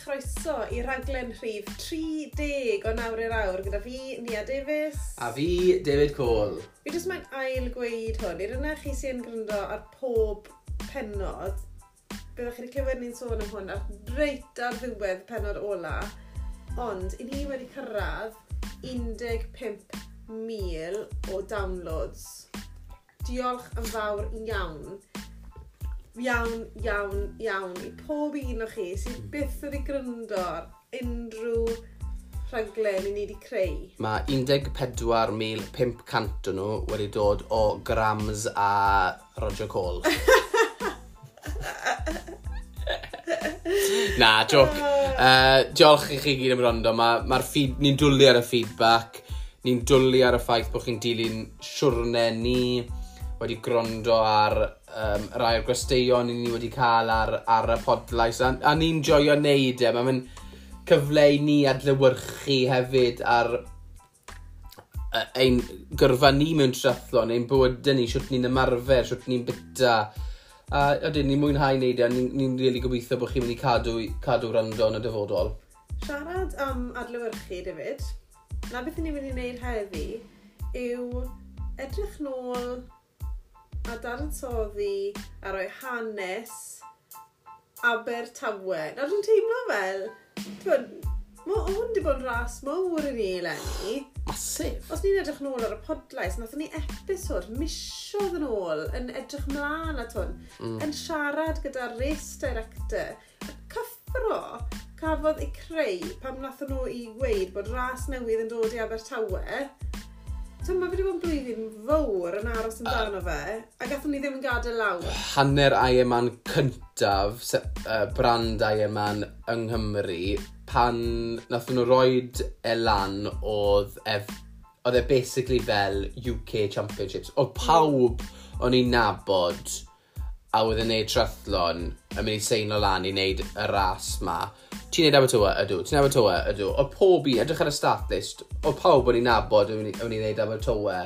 chroeso i raglen rhif 30 o nawr i'r awr gyda fi, Nia Davies. A fi, David Cole. Fi jyst mae'n ail gweud hwn, i'r yna chi sy'n gryndo ar pob penod, byddwch chi wedi clywed ni'n sôn am hwn ar reit ar ddiwedd penod ola, ond i ni wedi cyrraedd 15,000 o downloads. Diolch yn fawr iawn iawn, iawn, iawn i pob un o chi sydd hmm. byth wedi gryndo ar unrhyw rhaglen i ni wedi creu. Mae 14,500 o nhw wedi dod o grams a Roger Cole. Na, joc. Uh, diolch i chi gyd am rondo. Mae'r ma, ma feed... ni'n dwlu ar y feedback. Ni'n dwlu ar y ffaith bod chi'n dilyn siwrne ni wedi grondo ar um, rai o'r gwesteion ni wedi cael ar, ar y podlais. A, a ni'n joio wneud e. Mae'n cyfle i ni adlywyrchu hefyd ar uh, ein gyrfa ni mewn triathlon, ein bywydau ni, siwt ni'n ymarfer, siwt ni'n byta. A ydyn, ni'n mwynhau wneud e, ni'n ni really gobeithio bod chi'n mynd i cadw, cadw rando yn y dyfodol. Siarad am adlywyrchu, David, na beth ni'n mynd i wneud heddi yw edrych nôl a daratoddi a roi hanes Abertawe. Nawr dwi'n teimlo fel, dwi'n Mae hwn wedi bod yn ras mawr i ni, eleni. Masif. Os ni'n edrych nôl ar y podlais, nath ni episod misiodd yn ôl yn edrych mlaen at hwn, mm. yn siarad gyda race director. Y cyffro cafodd ei creu pam nath nhw i weid bod ras newydd yn dod i Abertawe, Ti'n mae fi wedi bod yn blwyddyn fawr yn aros yn dan o fe, a gathon ni ddim yn gadael lawr. Hanner Ironman e cyntaf, uh, brand Ironman e yng Nghymru, pan nath nhw roed e lan oedd ef, oedd e basically fel UK Championships. Oedd pawb o'n i'n nabod a oedd yn neud triathlon yn mynd i seinio lan i wneud y ras ma ti'n neud Abertawe? Ydw. Ti'n Abertawe? Ydw. O pob un, edrych ar y stat list, o pawb o'n i'n nabod o'n i'n neud Abertawe,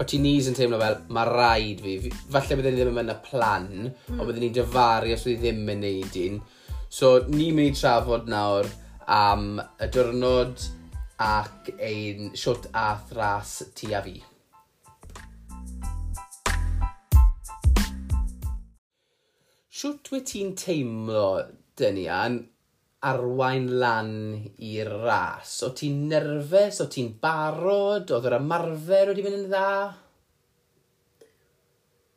o ti'n nis yn teimlo fel, mae rhaid fi. Falle byddwn ni ddim yn mynd y plan, mm. ond hmm. byddwn ni'n dyfaru os byddwn i ddim yn neud un. So, ni'n mynd i trafod nawr am y diwrnod ac ein siwt a thras ti a fi. Siwt wyt ti'n teimlo, Dynian, arwain lan i'r ras? O ti'n nerfus? O ti'n barod? Oedd yr ymarfer wedi mynd yn dda?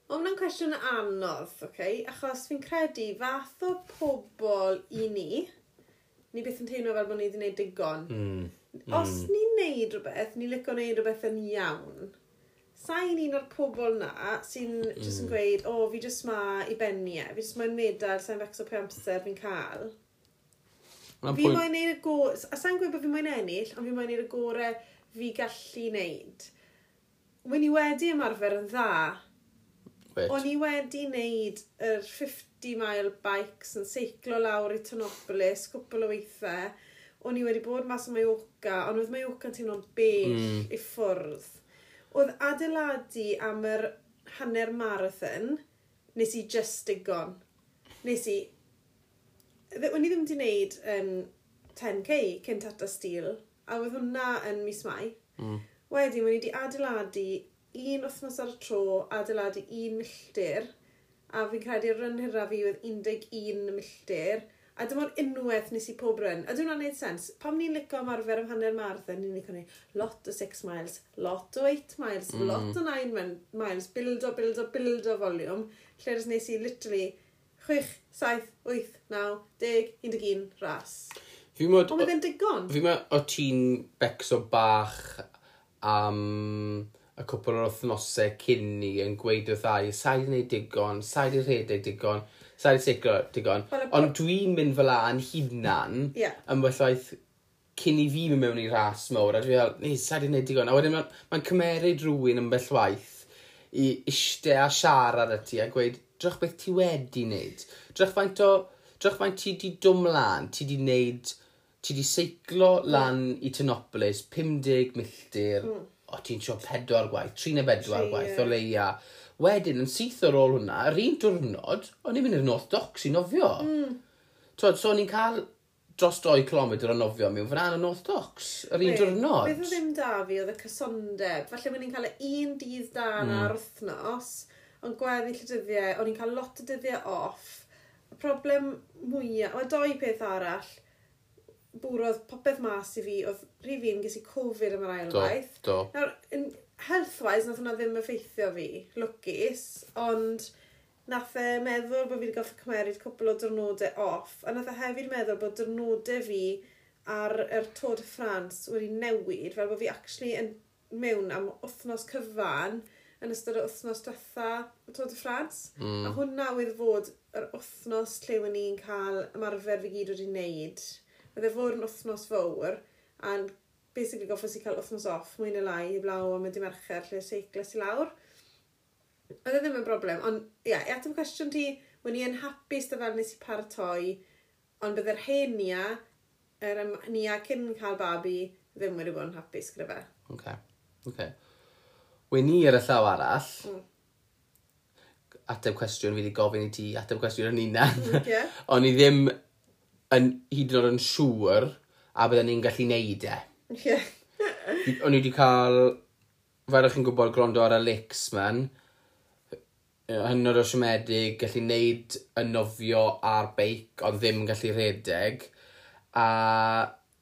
O, hwnna'n cwestiwn anodd. Okay? Achos fi'n credu fath o pobl i ni, ni beth yn teimlo fel bod ni wedi gwneud digon. Mm. Mm. Os hmm. ni'n neud rhywbeth, ni'n licio neud rhywbeth yn iawn. Sa'n un o'r pobl na sy'n mm. yn hmm. gweud, o, oh, fi jyst ma i benni e, fi jyst ma'n medal, sa'n fecso pe amser fi'n cael. Fi point... moyn neud y gorau, a sa'n gweud bod fi moyn ennill, ond fi moyn neud y gorau fi gallu neud. Wyn i wedi ymarfer yn dda, Bet. O'n i wedi wneud yr 50 mile bikes yn seiclo lawr i Tonopolis, cwpl o weithiau. O'n i wedi bod mas o Mallorca, ond oedd Mallorca'n teimlo'n bell mm. i ffwrdd. Oedd adeiladu am yr hanner marathon, nes i just digon. Nes i o'n i ddim wedi wneud um, 10k cyn tata stil, a oedd hwnna yn mis mai. Mm. Wedyn, wedi wedi adeiladu un wythnos ar y tro, adeiladu un milltir, a fi'n credu rhan hyrra fi oedd 11 milltir, a dyma'r unwaith nes i pob ryn. A dwi'n gwneud sens. Pam ni'n licio ymarfer am hanner marathon, ni'n licio ni lot o 6 miles, lot o 8 miles, mm. lot o 9 miles, build o, build o, build o volume. Lle'r nes i literally 6, 7, 8, 9, 10, 11 ras. Fi mod... Ond mae fe'n digon. Fi mod o ti'n becso bach am y cwpl o'r wythnosau cyn ni yn gweud o ddau, sa'i di wneud digon, sa'i di rhedeg digon, sa'i di sicro digon. Ond dwi'n mynd fel an hunan yeah. ymwelloedd cyn i fi mynd mewn i ras mawr, a dwi'n fel, ni, sa'i di wneud digon. A wedyn mae'n ma, ma cymeryd rhywun ymwell waith i eistedd a siarad y ti a gweud, drach beth ti wedi wneud. Drach faint o... Drach faint ti di dwm lan, ti di wneud... Ti di seiclo lan mm. i Tynopolis, 50 milltir, mm. o ti'n sio pedwar gwaith, 3 neu bedwar gwaith o leia. Wedyn, yn syth ar ôl hwnna, yr un diwrnod, o'n i'n mynd i'r North Docks i nofio. Mm. Twod, so o'n i'n cael dros 2 km o nofio mewn fan y North Docks, yr un diwrnod. Beth o ddim da fi oedd y cysondeb. Falle mae'n i'n cael e un dydd da mm. ar wythnos, ond gweddill y dyddiau, o'n i'n cael lot o dyddiau off. Y problem mwyaf, mae doi peth arall, bwrodd popeth mas i fi, oedd rhi fi'n gysi Covid am yr ail waith. Do, do. Nawr, health-wise, nath hwnna ddim effeithio fi, lwcus, ond nath e meddwl bod fi wedi goffi cymeryd cwbl o dyrnodau off, a nath e hefyd meddwl bod dyrnodau fi ar yr Tôd y Ffrans wedi newid, fel bod fi actually yn mewn am wythnos cyfan yn ystod y wythnos diwetha y Tôr de France. Mm. A hwnna wedi fod yr wythnos lle wedi ni'n cael ymarfer fi gyd wedi'i wneud. Fydde fod yn wythnos fawr, a basically goffos i cael wythnos off, mwy neu lai, i blaw am y dimercher lle seicles i lawr. Oedd e ddim yn broblem, ond ia, yeah, i ateb cwestiwn ti, wna i yn hapus dy fel nes i paratoi, ond byddai'r henia, yr er, nia cyn cael babi, ddim wedi bod yn hapus gyda fe. Okay. Okay. Wen ni ar y llaw arall, mm. ateb cwestiwn, fi wedi gofyn i ti ateb cwestiwn yn unan. Okay. Mm, o'n i ddim yn, hyd yn oed yn siŵr a byddwn ni'n gallu neud e. Yeah. O'n i wedi cael, fel ych chi'n gwybod, grondo ar y lics man, hynod o siomedig, gallu neud y nofio a'r beic, ond ddim yn gallu redeg. A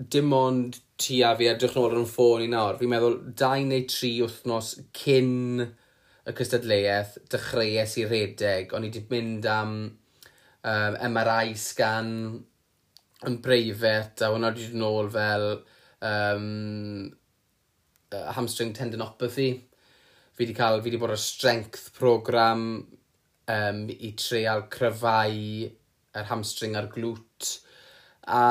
dim ond ti a fi edrych nôl yn ffôn i nawr, fi'n meddwl dau neu tri wythnos cyn y cystadleuaeth dechreuais i redeg. O'n i wedi mynd am um, MRI scan yn breifet a hwnna wedi dod nôl fel um, uh, hamstring tendinopathy. Fi wedi cael, fi wedi bod ar strength program um, i treial cryfau yr hamstring a'r glwt. A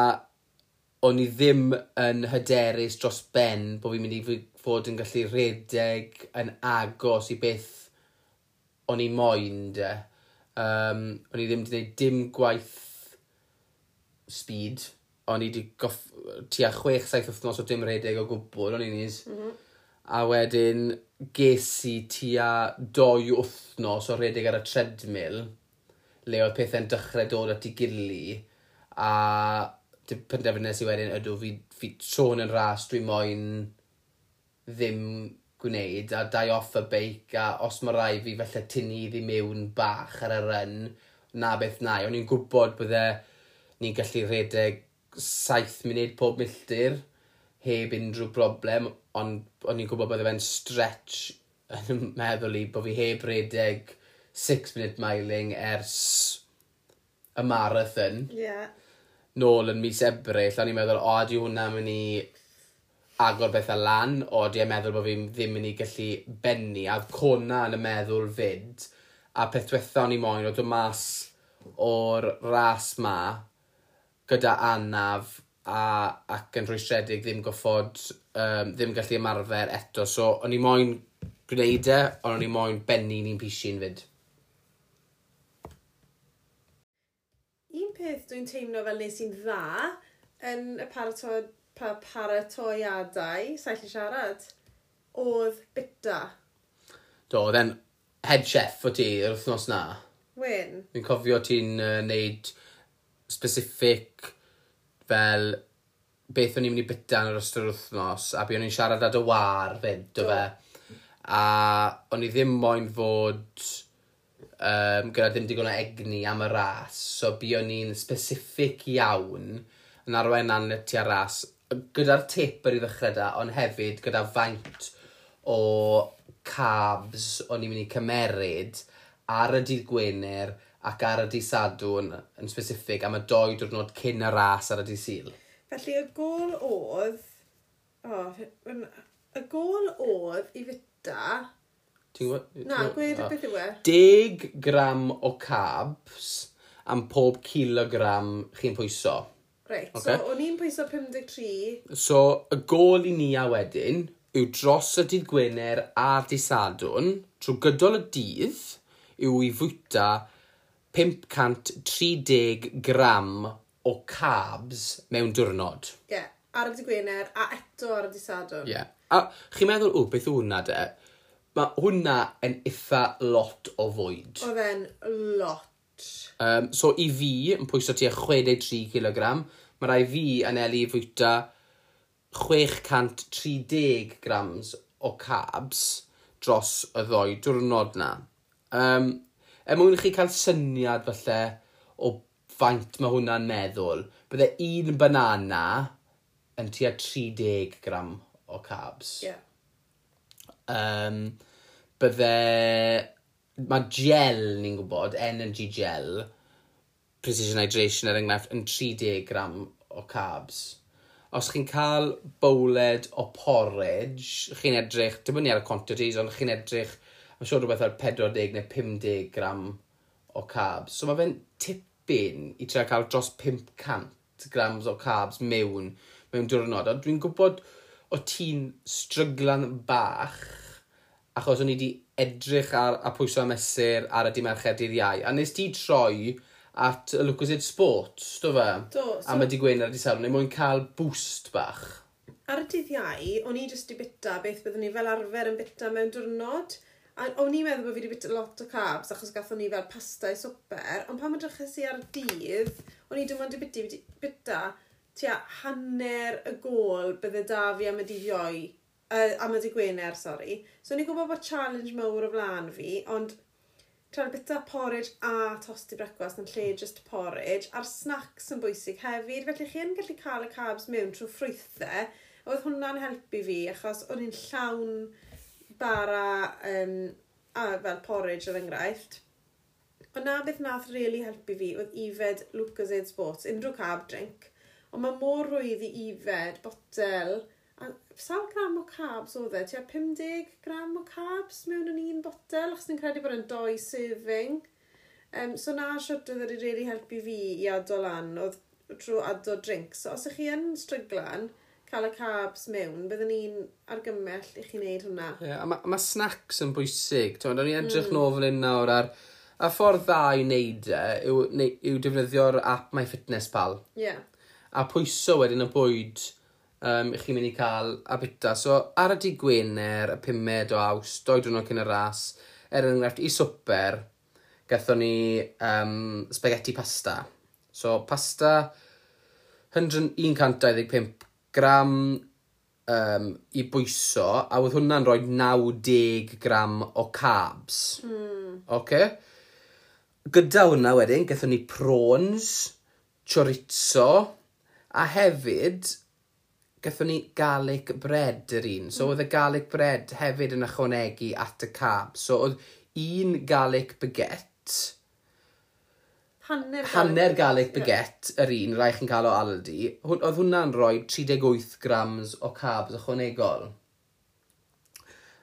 o'n i ddim yn hyderus dros ben bod fi'n mynd i fod yn gallu redeg yn agos i beth o'n i moyn de. Um, o'n i ddim wedi gwneud dim gwaith speed. O'n i wedi goff... Tua 6-7 wythnos o dim redeg o gwbl, o'n i'n is. Mm -hmm. A wedyn ges i tua 2 wythnos o redeg ar y treadmill le oedd pethau'n dechrau dod at ei gili a penderfynes i wedyn ydw fi, fi sôn yn ras, dwi moyn ddim gwneud a dau off y beic a os mae rai fi felly tynnu iddi mewn bach ar y ryn na beth na. O'n i'n gwybod bydde ni'n gallu redeg 7 munud pob milltir heb unrhyw broblem ond o'n i'n gwybod bydde fe'n stretch yn meddwl i bod fi heb redeg 6 minute miling ers y marathon. Yeah nôl yn mis ebryll, o'n i'n meddwl, o, ydi hwnna mynd i agor bethau lan, o, ydi e'n meddwl bod fi ddim mynd i gallu benni, a cona yn y meddwl fyd, a peth diwetha o'n i moyn, o dod mas o'r ras ma, gyda anaf, a, ac yn rhwystredig ddim goffod, um, ddim gallu ymarfer eto, so o'n i moyn gwneud e, ond o'n i moyn benni un pisyn fyd. peth dwi'n teimlo fel nes i'n dda yn y paratoi, pa, paratoiadau, saill i siarad, oedd bita. Do, then head chef o ti yr wythnos na. Wyn. Fi'n cofio ti'n uh, neud specific fel beth o'n i'n mynd i bita yn yr ystod wythnos a bu o'n i'n siarad â dy war fyd, do fe. A o'n i ddim moyn fod um, gyda ddim digon o egni am y ras, so buon ni'n specific iawn yn arwenan y tu ras, gyda'r taper i ddechrau da, ond hefyd gyda faint o cabs o'n i'n mynd i cymeryd ar y dydd Gwener ac ar y dydd Sadwn yn specific am y doi diwrnod cyn y ras ar y dydd Sil. Felly y gol oedd... O, oh, y gol oedd i fyta Ti'n gwybod? Na, gwed y beth yw e. 10 gram o carbs am pob kilogram chi'n pwyso. Reit, okay. so o'n i'n pwyso 53. So, y gol i ni a wedyn yw dros y dydd Gwener a disadwn trwy gydol y dydd yw i fwyta 530 gram o carbs mewn diwrnod. Ie, yeah, ar y dydd Gwener a eto ar y disadwn. Ie. Yeah. A chi'n meddwl, o, beth yw hwnna de? mae hwnna yn eitha lot o fwyd. Oedd e'n lot. Um, so i fi, yn pwyso tua 63 kg, mae rai fi yn elu fwyta 630 grams o carbs dros y ddoi diwrnod na. Um, er mwyn i chi cael syniad falle o faint mae hwnna'n meddwl, bydde un banana yn tua 30 gram o carbs. Yeah um, bydde... Mae gel ni'n gwybod, energy gel, precision hydration er enghraifft, yn 30 gram o carbs. Os chi'n cael bowled o porridge, chi'n edrych, dim ond ni ar y quantities, ond chi'n edrych, mae'n siŵr rhywbeth ar 40 neu 50 gram o carbs. So mae fe'n tipyn i trio cael dros 500 grams o carbs mewn mewn diwrnod. Ond dwi'n gwybod o ti'n stryglan bach achos o'n i wedi edrych ar a pwyso am mesur ar y dimerched i'r iau. A nes ti troi at y Lucas Ed Sports, do fe? Do. So... Am y digwyn ar y disawn, neu mwyn cael boost bach. Ar y dydd iau, o'n i jyst i bita beth byddwn ni fel arfer yn bita mewn diwrnod. A o'n i'n meddwl bod fi wedi bita lot o carbs achos gathon ni fel pasta i swper, ond pan edrychais i ar dydd, o'n i dim ond i bita, bita tua hanner y gol bydde da fi am y dydd iau uh, am y dy Gwener, sori. So ni'n gwybod bod challenge mawr o flaen fi, ond tra'n bita porridge a tosti brecwast yn lle just porridge, a'r snacks yn bwysig hefyd, felly chi yn gallu cael y carbs mewn trwy ffrwythau, oedd hwnna'n helpu fi, achos o'n i'n llawn bara um, a fel porridge er enghraifft. Ond na beth nath really helpu fi oedd ifed Lucas Aid Sports, unrhyw carb drink, ond mae mor rwydd i ifed botel sawl gram o carbs oedd e, tua 50 gram o carbs mewn yn un botel, achos ni'n credu bod yn doi serving. Um, so na siwt oedd wedi really helpu fi i adol lan, oedd trwy adol drinks. So os ych chi yn stryglan, cael y carbs mewn, byddwn ni'n argymell i chi wneud hwnna. Ie, yeah, a mae ma snacks yn bwysig. Ti'n o'n i edrych mm. nôl un nawr ar... A ffordd dda i wneud e, yw, yw defnyddio'r app MyFitnessPal. Ie. Yeah. A pwyso wedyn y bwyd um, chi'n mynd i cael a bita. So ar y di Gwener, y pumed o aws, doi dwrnod cyn y ras, er enghraifft i swper, gathon ni um, spaghetti pasta. So pasta 125 gram um, i bwyso, a oedd hwnna'n rhoi 90 gram o carbs. Mm. Okay? Gyda hwnna wedyn, gathon ni prawns, chorizo, a hefyd gatho ni garlic bread yr un. So, mm. oedd y garlic bread hefyd yn ychwanegu at y cab. So, oedd un garlic baguette, hanner, hanner garlic baguette yr un, rai chi'n cael o Aldi, hwn, oedd hwnna'n rhoi 38 grams o carbs ychwanegol.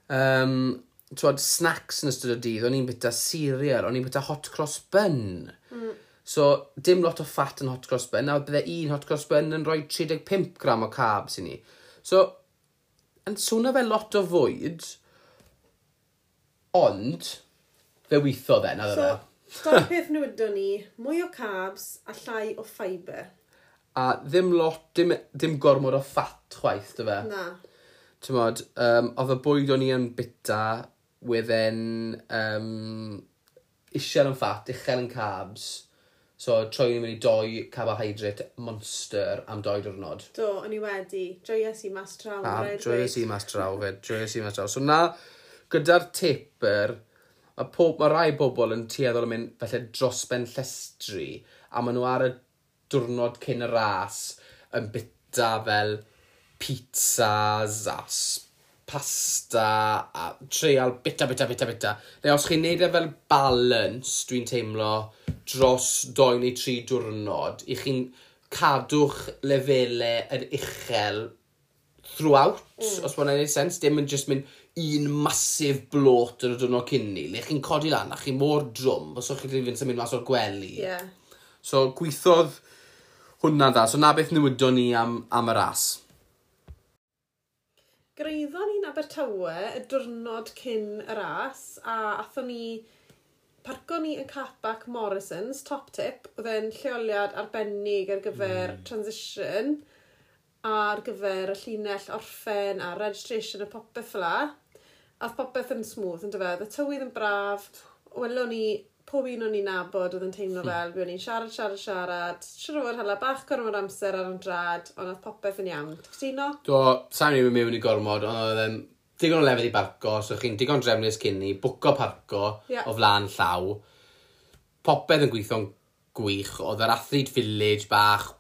Um, Twod, snacks yn ystod y dydd, o'n i'n byta cereal, o'n i'n byta hot cross bun. Mm. So, dim lot o fat yn hot cross bun. Nawr, bydde un hot cross bun yn rhoi 35 gram o carbs i ni. So, yn swnio fe lot o fwyd, ond, fe weitho fe, na dda. So, dau peth newidon ni, mwy o carbs a llai o ffaiber. A ddim lot, dim, dim gormod o ffat chwaith, dy fe. Na. Tymod, um, oedd y bwyd o'n i yn bita, wedd um, isel yn ffat, uchel yn carbs So, troi ni'n mynd i doi carbohydrate monster am doi diwrnod. Do, o'n i wedi. Joyous i mas traw. A, joyous i mas traw, fe. Joyous i mas traw. So, na, gyda'r taper, mae, pob, mae rai bobl yn tueddol yn mynd felly dros ben llestri, a maen nhw ar y diwrnod cyn y ras yn bita fel pizzas a pasta a treial bita, bita, bita, bita. Neu os chi'n neud e fel balance, dwi'n teimlo, dros 2 neu 3 diwrnod, i chi'n cadw'ch lefelau yn uchel throughout, mm. os mae'n gwneud sens, dim yn just mynd un masif blot yn y diwrnod cynni. Le chi'n codi lan a chi mor drwm, os o'ch chi'n fynd sy'n mynd mas o'r gwely. Yeah. So, gweithodd hwnna dda. So, na beth newidon ni am, am y ras greiddo ni'n Abertawe y diwrnod cyn y ras a athon ni parco ni yn capac Morrison's, top tip, oedd e'n lleoliad arbennig ar gyfer mm. transition ar gyfer y llinell orffen a registration y popeth fel. A popeth yn smooth yn dyfedd, y tywydd yn braf, welwn ni pob un o'n i'n nabod oedd yn teimlo hmm. fel, byddwn ni'n siarad, siarad, siarad, siarad fod hala bach gormod amser ar yn drad, ond oedd popeth yn iawn. Cytuno? Do, sa'n ni'n mynd mewn i gormod, ond oedd yn digon o lefydd i barco, so chi'n digon drefnus cyn ni, bwco parco yeah. o flan llaw. Popeth yn gweithio'n gwych, oedd yr athlete village bach,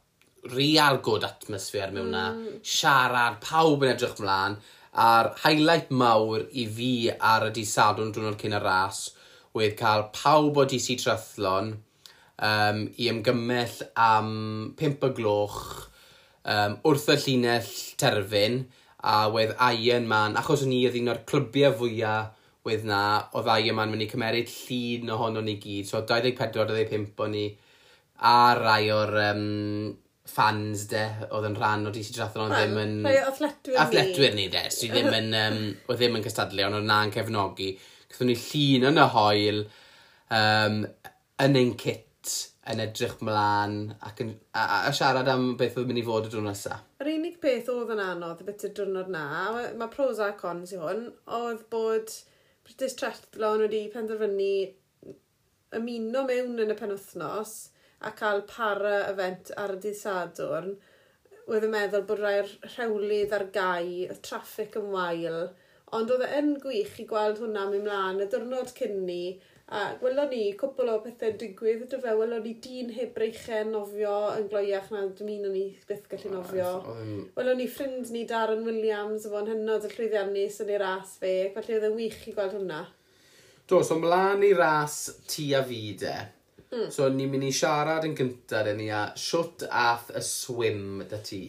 real good atmosphere mewn mm. siarad, pawb yn edrych mlaen, a'r highlight mawr i fi ar y disadwn drwy'n cyn y ras digwydd cael pawb o DC Trathlon um, i ymgymell am 5 o gloch um, wrth y llinell terfyn a wedd Iron Man, achos ni oedd un o'r clybiau fwyaf wedd na, oedd Iron Man mynd i cymeryd llun ohono ni gyd, so 24-25 o'n ni a rai o'r um, fans de, oedd yn rhan o DC Trathlon oedd ddim yn... Rhai athletwyr ni. Athletwyr ni de, so ddim yn, um, oedd ddim yn cystadlu, ond oedd na'n cefnogi. Gathon ni llun yn y hoel, um, yn ein kit, yn edrych mlaen ac yn, a, a a, siarad am beth oedd mynd i fod y drwy'n nesaf. Yr unig beth oedd yn anodd y beth y drwy'n na, mae pros a cons i hwn, oedd bod British Trethlon wedi penderfynu ymuno mewn yn y penwthnos a cael para event ar y dydd Sadwrn, oedd yn meddwl bod rhai'r rhewlydd ar gau, y traffig yn wael, Ond oedd e yn gwych i gweld hwnna mynd mlaen, y dyrnod cyn ni, a gwelon ni cwpl o pethau digwydd, dy fe, welon ni dyn heb breichau nofio yn gloiach na dim un o'n i byth gallu nofio. Welon ni ffrind ni Darren Williams, o fo'n hynod y llwyddiannus yn ei ras fe, felly oedd e'n wych i gweld hwnna. Do, so mlaen i ras ti a fi de. Mm. So ni'n mynd i siarad yn gyntaf, ni a siwt ath y swim dy ti.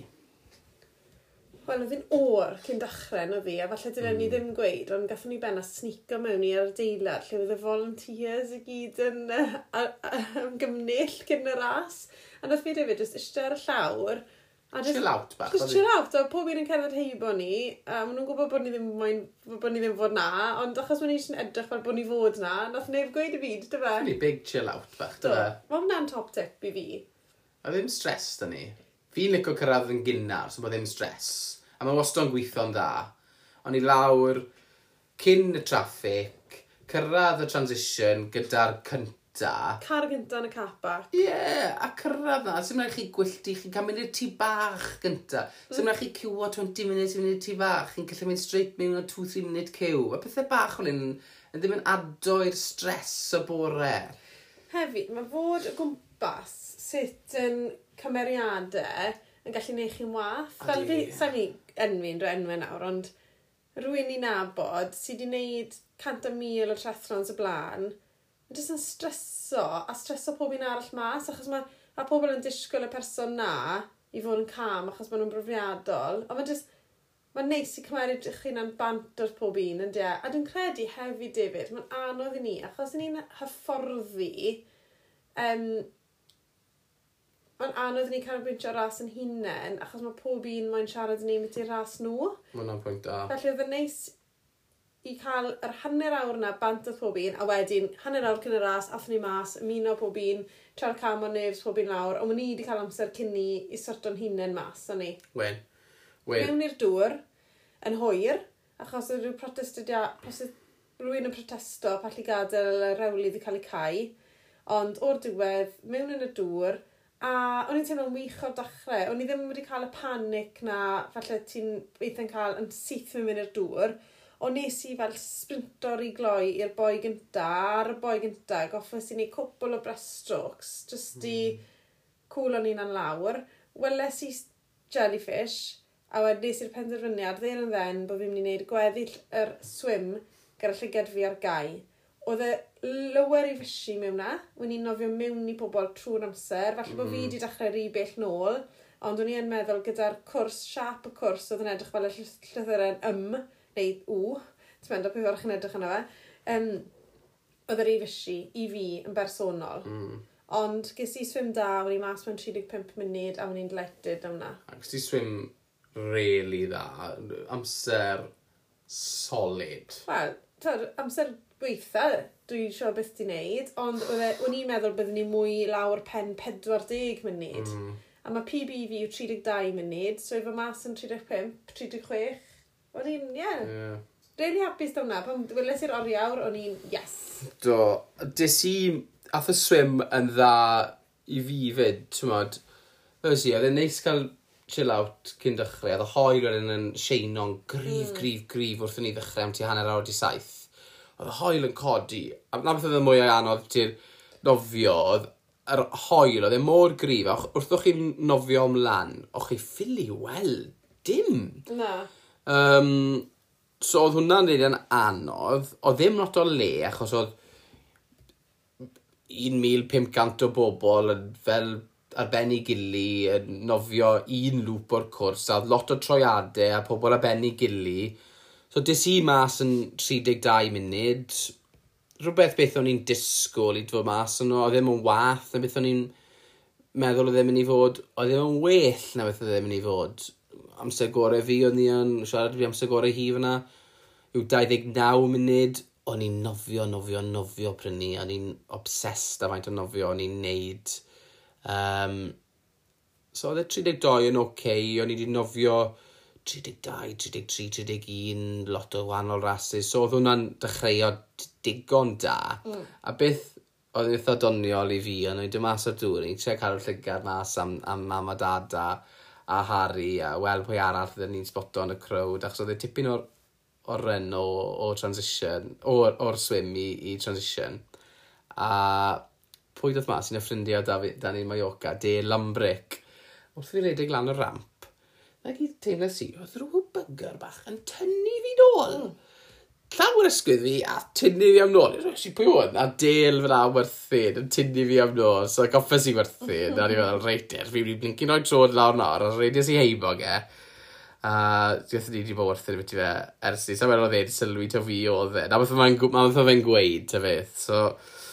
Wel, oedd hi'n o'r cyn dechrau na fi, a falle dyna mm. ni hmm. ddim gweud, ond gathon ni ben a snico mewn i ar deilad, lle oedd y volunteers i gyd yn ymgymnell cyn y ras. A nath fi David jyst eistedd ar y llawr. A just, chill out bach. Just chill out, a pob un yn cerdded heibo ni, a maen nhw'n gwybod bod ni ddim moyn, bod ni ddim fod na, ond achos maen nhw'n edrych fel bod ni fod na, nath neb gweud i fi, dy fe? Really big chill out bach, dy fe? Mae hwnna'n top tip i fi. A ddim stress, da ni. Fi'n licio cyrraedd yn gynnar, so bod ddim stress a mae wastad yn gweithio'n dda. O'n i lawr cyn y traffic, cyrraedd y transition gyda'r cynta. Car gynta yn y capa. Ie, yeah, a cyrraedd na, sy'n mynd i chi gwylltu, chi'n cael mynd i'r tŷ bach gynta. Sy'n chi cwo 20 munud, i'n mynd i'r tŷ bach, chi'n gallu mynd straight mewn o 2-3 munud cyw. A pethau bach o'n un, yn ddim yn adoi'r stres o bore. Hefyd, mae fod y gwmpas sut yn cymeriadau yn gallu neud chi'n wath. Fel fi, sa'n fi enwi yn enwau nawr, ond rwy'n i nabod sydd wedi wneud cant a mil o trethrons y blaen, yn jyst yn streso, a streso pob un arall mas, achos mae a pobl yn disgwyl y person na i fod yn cam achos maen nhw'n brofiadol, ond mae'n jyst, mae'n neis i cymeryd eich hunan bant o'r pob un, ynddi e? a dwi'n credu hefyd, David, mae'n anodd i ni, achos ni'n hyfforddi um, Mae'n anodd ni canolbwyntio ras yn hunain, achos mae pob un mae'n siarad yn ei ras nhw. Mae hwnna'n pwynt da. Felly oedd yn neis i cael yr hanner awr yna bant oedd pob un, a wedyn hanner awr cyn y ras, athyn ni mas, ymuno pob un, trar cam o nefs pob un lawr, ond ni wedi cael amser cyn ni i sorto'n hunain mas, o'n ni. Wen. Wen. Mewn i'r dŵr, yn hwyr, achos oedd rhyw protestidia, rwy'n yn protesto, pallu gadael y rewlydd i cael ei cael, ond o'r diwedd, mewn yn y dŵr, A o'n i'n teimlo'n wych o'r dechrau. O'n i ddim wedi cael y panic na, falle ti'n eitha'n cael yn syth mewn mynd i'r dŵr. O nes i fel sprintor i gloi i'r boi gynta, ar y boi gynta, goffes i ni cwpl o breaststrokes, jyst i mm. cwlo ni'n an lawr. Weles i jellyfish, a wedyn nes i'r penderfyniad, ddyn yn ddyn, bod fi'n mynd i wneud gweddill yr swim gyda llygad fi ar gau. Oedd y lywer i fysi mewn na. Wyn i'n nofio mewn i pobl trwy'r amser. Falle mm. bod fi wedi dechrau rhy bell nôl, ond o'n i'n meddwl gyda'r cwrs, siap y cwrs, oedd yn edrych fel y llythyren ym, neu w, ti'n meddwl beth ffordd chi'n edrych yna fe, um, oedd yr ei fysi i fi yn bersonol. Mm. Ond ges i swim da, o'n i mas mewn 35 munud a o'n i'n delighted am na. A ges i swim really dda, amser solid. Wel, amser gweitha dwi'n siŵr beth ti'n neud, ond e- o'n i'n meddwl byddwn ni mwy lawr pen 40 munud. Mm. A mae PB fi yw 32 munud, so efo mas yn 35, 36. O'n i'n, ie. Yeah. yeah. Really hapus dawn na, pan weles i'r oriawr, o'n i'n, yes. Do, des i, ath y swim yn dda i fi fyd, ti'n modd, Fes i, oedd e'n neis cael chill out cyn dechrau, oedd y hoel yn yn seinong grif, mm. grif, grif wrth i ni ddechrau am ti hanner awr di saith oedd y hoel yn codi. A na beth oedd y mwy anodd ti'r nofio, oedd yr hoel, oedd e mor grif, a wrth o'ch chi'n nofio ymlaen, o'ch chi ffili weld dim. Na. Um, so oedd hwnna'n rili'n anodd, oedd ddim lot o le, achos oedd 1,500 o bobl yn fel arbennig gili, yn nofio un lŵp o'r cwrs, a lot o troiadau a pobl arbennig gili. So dis i mas yn 32 munud, rhywbeth beth o'n i'n disgwyl i dod mas yno, oedd e ddim yn wath na beth o'n i'n meddwl oedd ddim yn ei fod, oedd ddim yn well na beth oedd ddim yn ei fod. Amser gorau fi o'n i yn siarad fi amser gorau hi fyna, yw 29 munud, o'n i'n nofio, nofio, nofio prynu, o'n i'n obsessed a faint o nofio o'n i'n neud. Um, so oedd e 32 yn oce, okay. o'n i wedi nofio 32, 33, 31, lot o wahanol rhasys. So oedd hwnna'n dechreuo digon da. Mm. A beth oedd eitha doniol i fi, ond oedd dim mas o'r dŵr, ni'n tre cael y llygad mas am, am mam a dad a, a Harry, a weld pwy arall ydyn ni'n sboto yn y crowd, achos oedd e tipyn o'r o'r ren o, o transition, o'r, or swim i, i transition. A pwy doedd mas un o ffrindiau Dani Mallorca, De Lambric, wrth i redeg lan y ramp, Ac i teimlo si, oedd rhyw bygar bach yn tynnu fi nôl. Mm. Llawer ysgwydd fi a tynnu fi am nôl. Rwy'n si pwy o'n? A del fyna werthyn yn tynnu fi am nôl. So goffa si werthyn. a ni'n meddwl, reiter, fi'n mynd blincyn o'i trod lawr nawr. A reidiau si heimo ge. A diwethaf ni wedi bod werthyn i beth i fe ers ni. Sa'n meddwl oedd e'n sylwi to fi oedd e. Na beth oedd ma fe'n gweud, ta beth. So,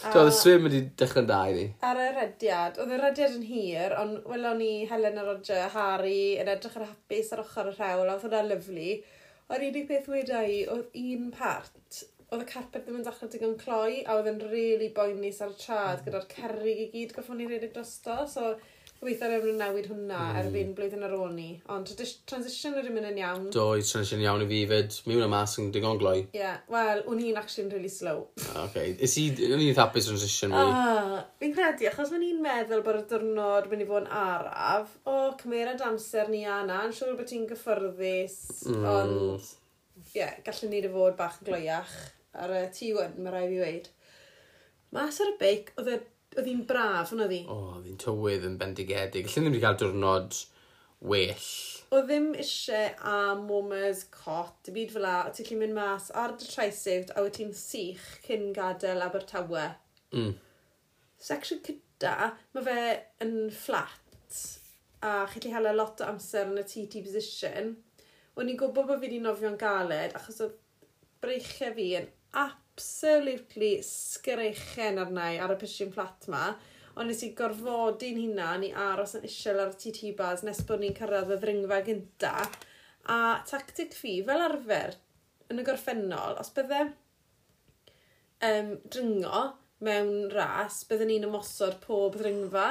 Dwi'n oedd y swim wedi dechrau'n da i ni. Ar y rediad, oedd y rediad yn hir, ond welon ni Helen a Roger, Harry, yn edrych ar hapus ar ochr y rhewl, oedd hwnna lyflu. O'r unig peth wedi i, oedd un part, oedd y carpet ddim yn dechrau digon cloi, a oedd yn really boenus ar y trad, gyda'r cerrig i gyd goffon ni redeg drosto, so gobeithio ar ymwneud newid hwnna er mm. erbyn blwyddyn ar ôl ni. Ond transition yr ymwneud yn iawn. Do, i transition iawn i fi fyd. Mi wna mas yn digon gloi. Ie, yeah. wel, o'n i'n actually'n really slow. Ah, okay. Is i, o'n i'n hapus transition mwy? Ah, fi'n credu, achos ma'n i'n meddwl bod y diwrnod mynd i fod yn araf. O, oh, cymerad amser ni anna, yn siŵr bod ti'n gyffyrddus, mm. ond... Ie, yeah, gallwn ni fod bach yn gloiach ar y T1, mae rai fi weid. Mas ar y beic, oedd y Oedd hi'n braf, hwnna ddi. O, oedd hi'n tywydd yn bendigedig. Lly'n ddim wedi cael diwrnod well. O ddim eisiau am momers cot, y byd fel la, o ti'n mynd mas ar dy traisig a wyt ti'n sych cyn gadael Abertawe. Mm. Section cyda, mae fe yn flat a chi lle hala lot o amser yn y TT position. O'n i'n gwybod bod fi wedi nofio'n galed achos oedd breichiau fi yn ap absolutely sgreichen arnau ar y pishyn fflat ma. Ond nes i gorfodi'n hunan i aros yn isel ar TT bars nes bod ni'n cyrraedd y ddringfa gynta. A tactic fi, fel arfer, yn y gorffennol, os bydde um, dringo mewn ras, bydden ni'n ymosod pob ddringfa.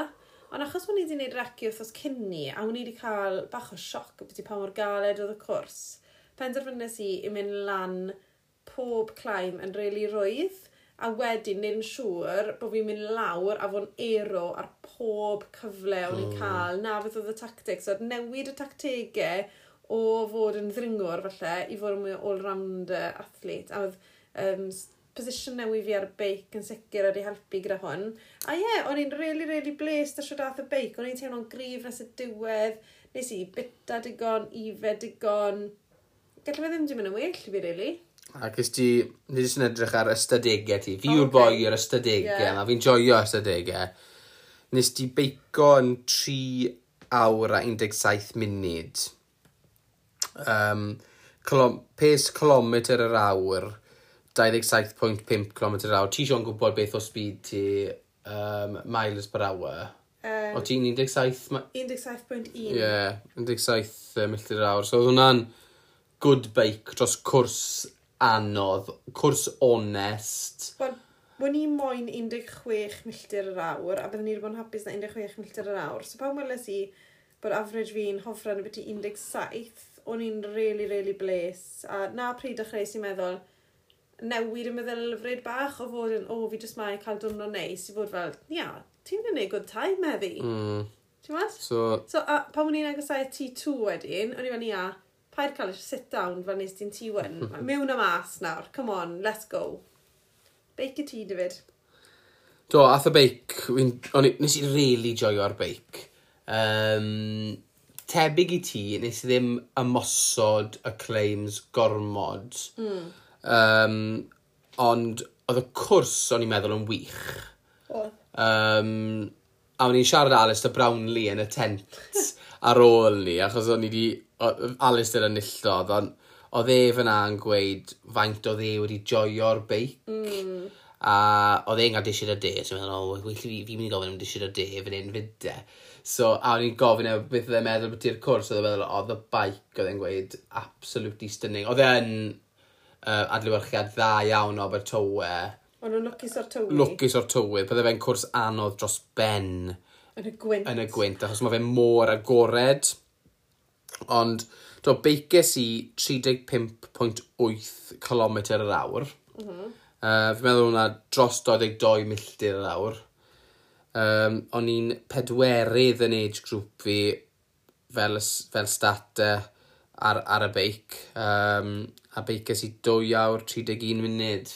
Ond achos bod ni wedi gwneud recu wrthos cynni, a wni wedi cael bach o sioc beth i pa mor galed oedd y cwrs, penderfynnes i i mynd lan pob claim yn rili really rwydd a wedyn ni'n siŵr bod fi'n mynd lawr a fo'n ero ar pob cyfle o'n i'n oh. cael. Na beth oedd y tactics, So, newid y tactegau o fod yn ddringwr falle i fod yn mwy all-rounder athlete. A oedd um, position newid fi ar y beic yn sicr wedi helpu gyda hwn. A ie, yeah, o'n i'n really, really blest ar siwr dath y beic. O'n i'n teimlo'n grif nes y diwedd. Nes i bita digon, ife digon. Gallai fe ddim di mynd yn well i fi, really. Ac ys ti, ni jyst yn edrych ar ystadegau ti. Fi yw'r okay. boi o'r ystadegau, yeah. a fi'n joio ystadegau. Nes ti beico yn 3 awr a 17 munud. Um, clom, pes kilometr yr awr, 27.5 km yr awr. Ti eisiau'n gwybod beth o speed ti um, miles per hour? Um, o ti'n 17... 17.1. Ie, yeah, 17 milltir yr awr. So oedd hwnna'n good bike dros cwrs anodd, cwrs onest. Wel, Bwn ni moyn 16 milltir yr awr, a byddwn ni wedi bod yn hapus na 16 milltir yr awr. So pan weles i bod average fi'n hoffran y byti 17, o'n i'n really, really bles. A na pryd dechrau sy'n meddwl, newid y meddylfryd bach o fod yn, o, oh, fi jyst mae cael dwrnod neis i fod fel, ia, yeah, ti'n gwneud good time meddi. Mm. Ti'n So, so a, pan o'n i'n agosau T2 wedyn, o'n i'n fan ia, yeah, paid cael eich sit down fan nes ti'n tiwen. Mewn a mas nawr, come on, let's go. Beic y ti, David. Do, ath y beic, nes i really joio ar beic. Um, tebyg i ti, nes i ddim ymosod y claims gormod. Mm. Um, ond oedd y cwrs o'n i'n meddwl yn wych. O. Um, a o'n i'n siarad Alistair Brownlee yn y tent ar ôl ni, achos o'n i di... Alistair yn illtod, ond oedd e fyna yn gweud faint oedd e wedi joio'r beic. Mm. A oedd e'n gael dishyd y de, so meddwl, o, oh, well, fi'n mynd i gofyn am dishyd y de, fy'n ein fydde. So, a o'n i'n gofyn e beth oedd e'n meddwl beth i'r cwrs, oedd e'n meddwl, oedd y baic oedd e'n gweud absolutely stunning. Oedd e'n uh, adlywyrchiad dda iawn o Abertawe. Ond nhw'n lwcus o'r tywydd. Lwcus o'r tywydd, bydde fe'n cwrs anodd dros ben Yn y gwynt. Yn y gwynt, achos mae fe mor agored. Ond, do, beiges i 35.8 km yr awr. Mm -hmm. uh, fi'n meddwl hwnna dros 22 milltir yr awr. Um, o'n i'n pedwerydd yn age group fi fel, fel stat ar, ar y beic. Um, a beic ys i 2 awr 31 munud.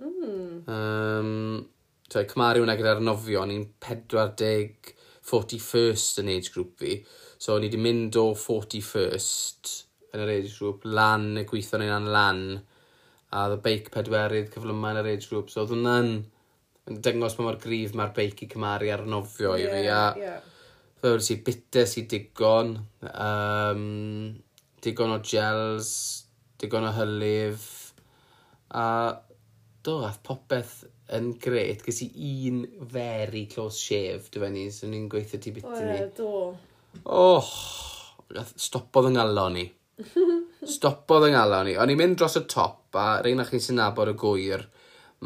Mm. Um, Twy, cymaru hwnna gyda'r nofion, ni'n 40 41st yn age group fi. So, ni wedi mynd o 41st yn yr age group, lan, y gweithio ni'n an lan, a oedd y beic pedwerydd cyflymau yn yr age group. So, oedd hwnna'n yn dyngos pa mor grif mae'r beic i cymaru ar nofio i fi. A, yeah. Fe wedi si bites i digon, um, digon o gels, digon o hylif, a do, ath popeth yn gret, gys i un very close shave, dy fe ni, so ni'n gweithio ti biti ni. O, do. Och, stopodd yng ngalon ni. stopodd yng ngalon ni. O'n i'n mynd dros y top, a rhain o'ch chi'n sy'n nabod y gwyr,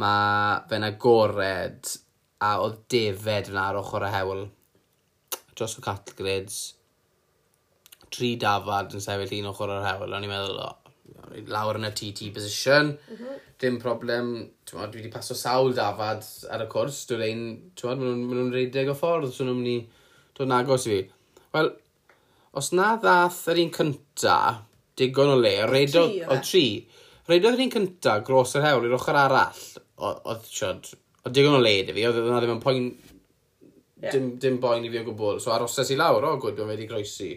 mae fe'n agored, a oedd defed yn ar ochr y hewl. Dros y cattle grids. Tri dafad yn sefyll un ochr o'r hewl, o'n i'n meddwl, o, lawr yn y TT position. Mm -hmm. Dim problem, dwi wedi paso sawl dafad ar y cwrs, dwi'n ein, maen nhw'n ma nhw reideg o ffordd, so nhw'n mynd i dod yn agos i fi. Wel, os na ddath yr un cynta, digon o le, redo o tri, reidodd yr un cynta gros yr hewl i'r ochr arall, oedd siod, oedd digon o le i fi, oedd yna ddim yn poen, dim, dim boen i fi o gwbl, so aroses i lawr, o oh, gwyd, mae'n wedi groesi.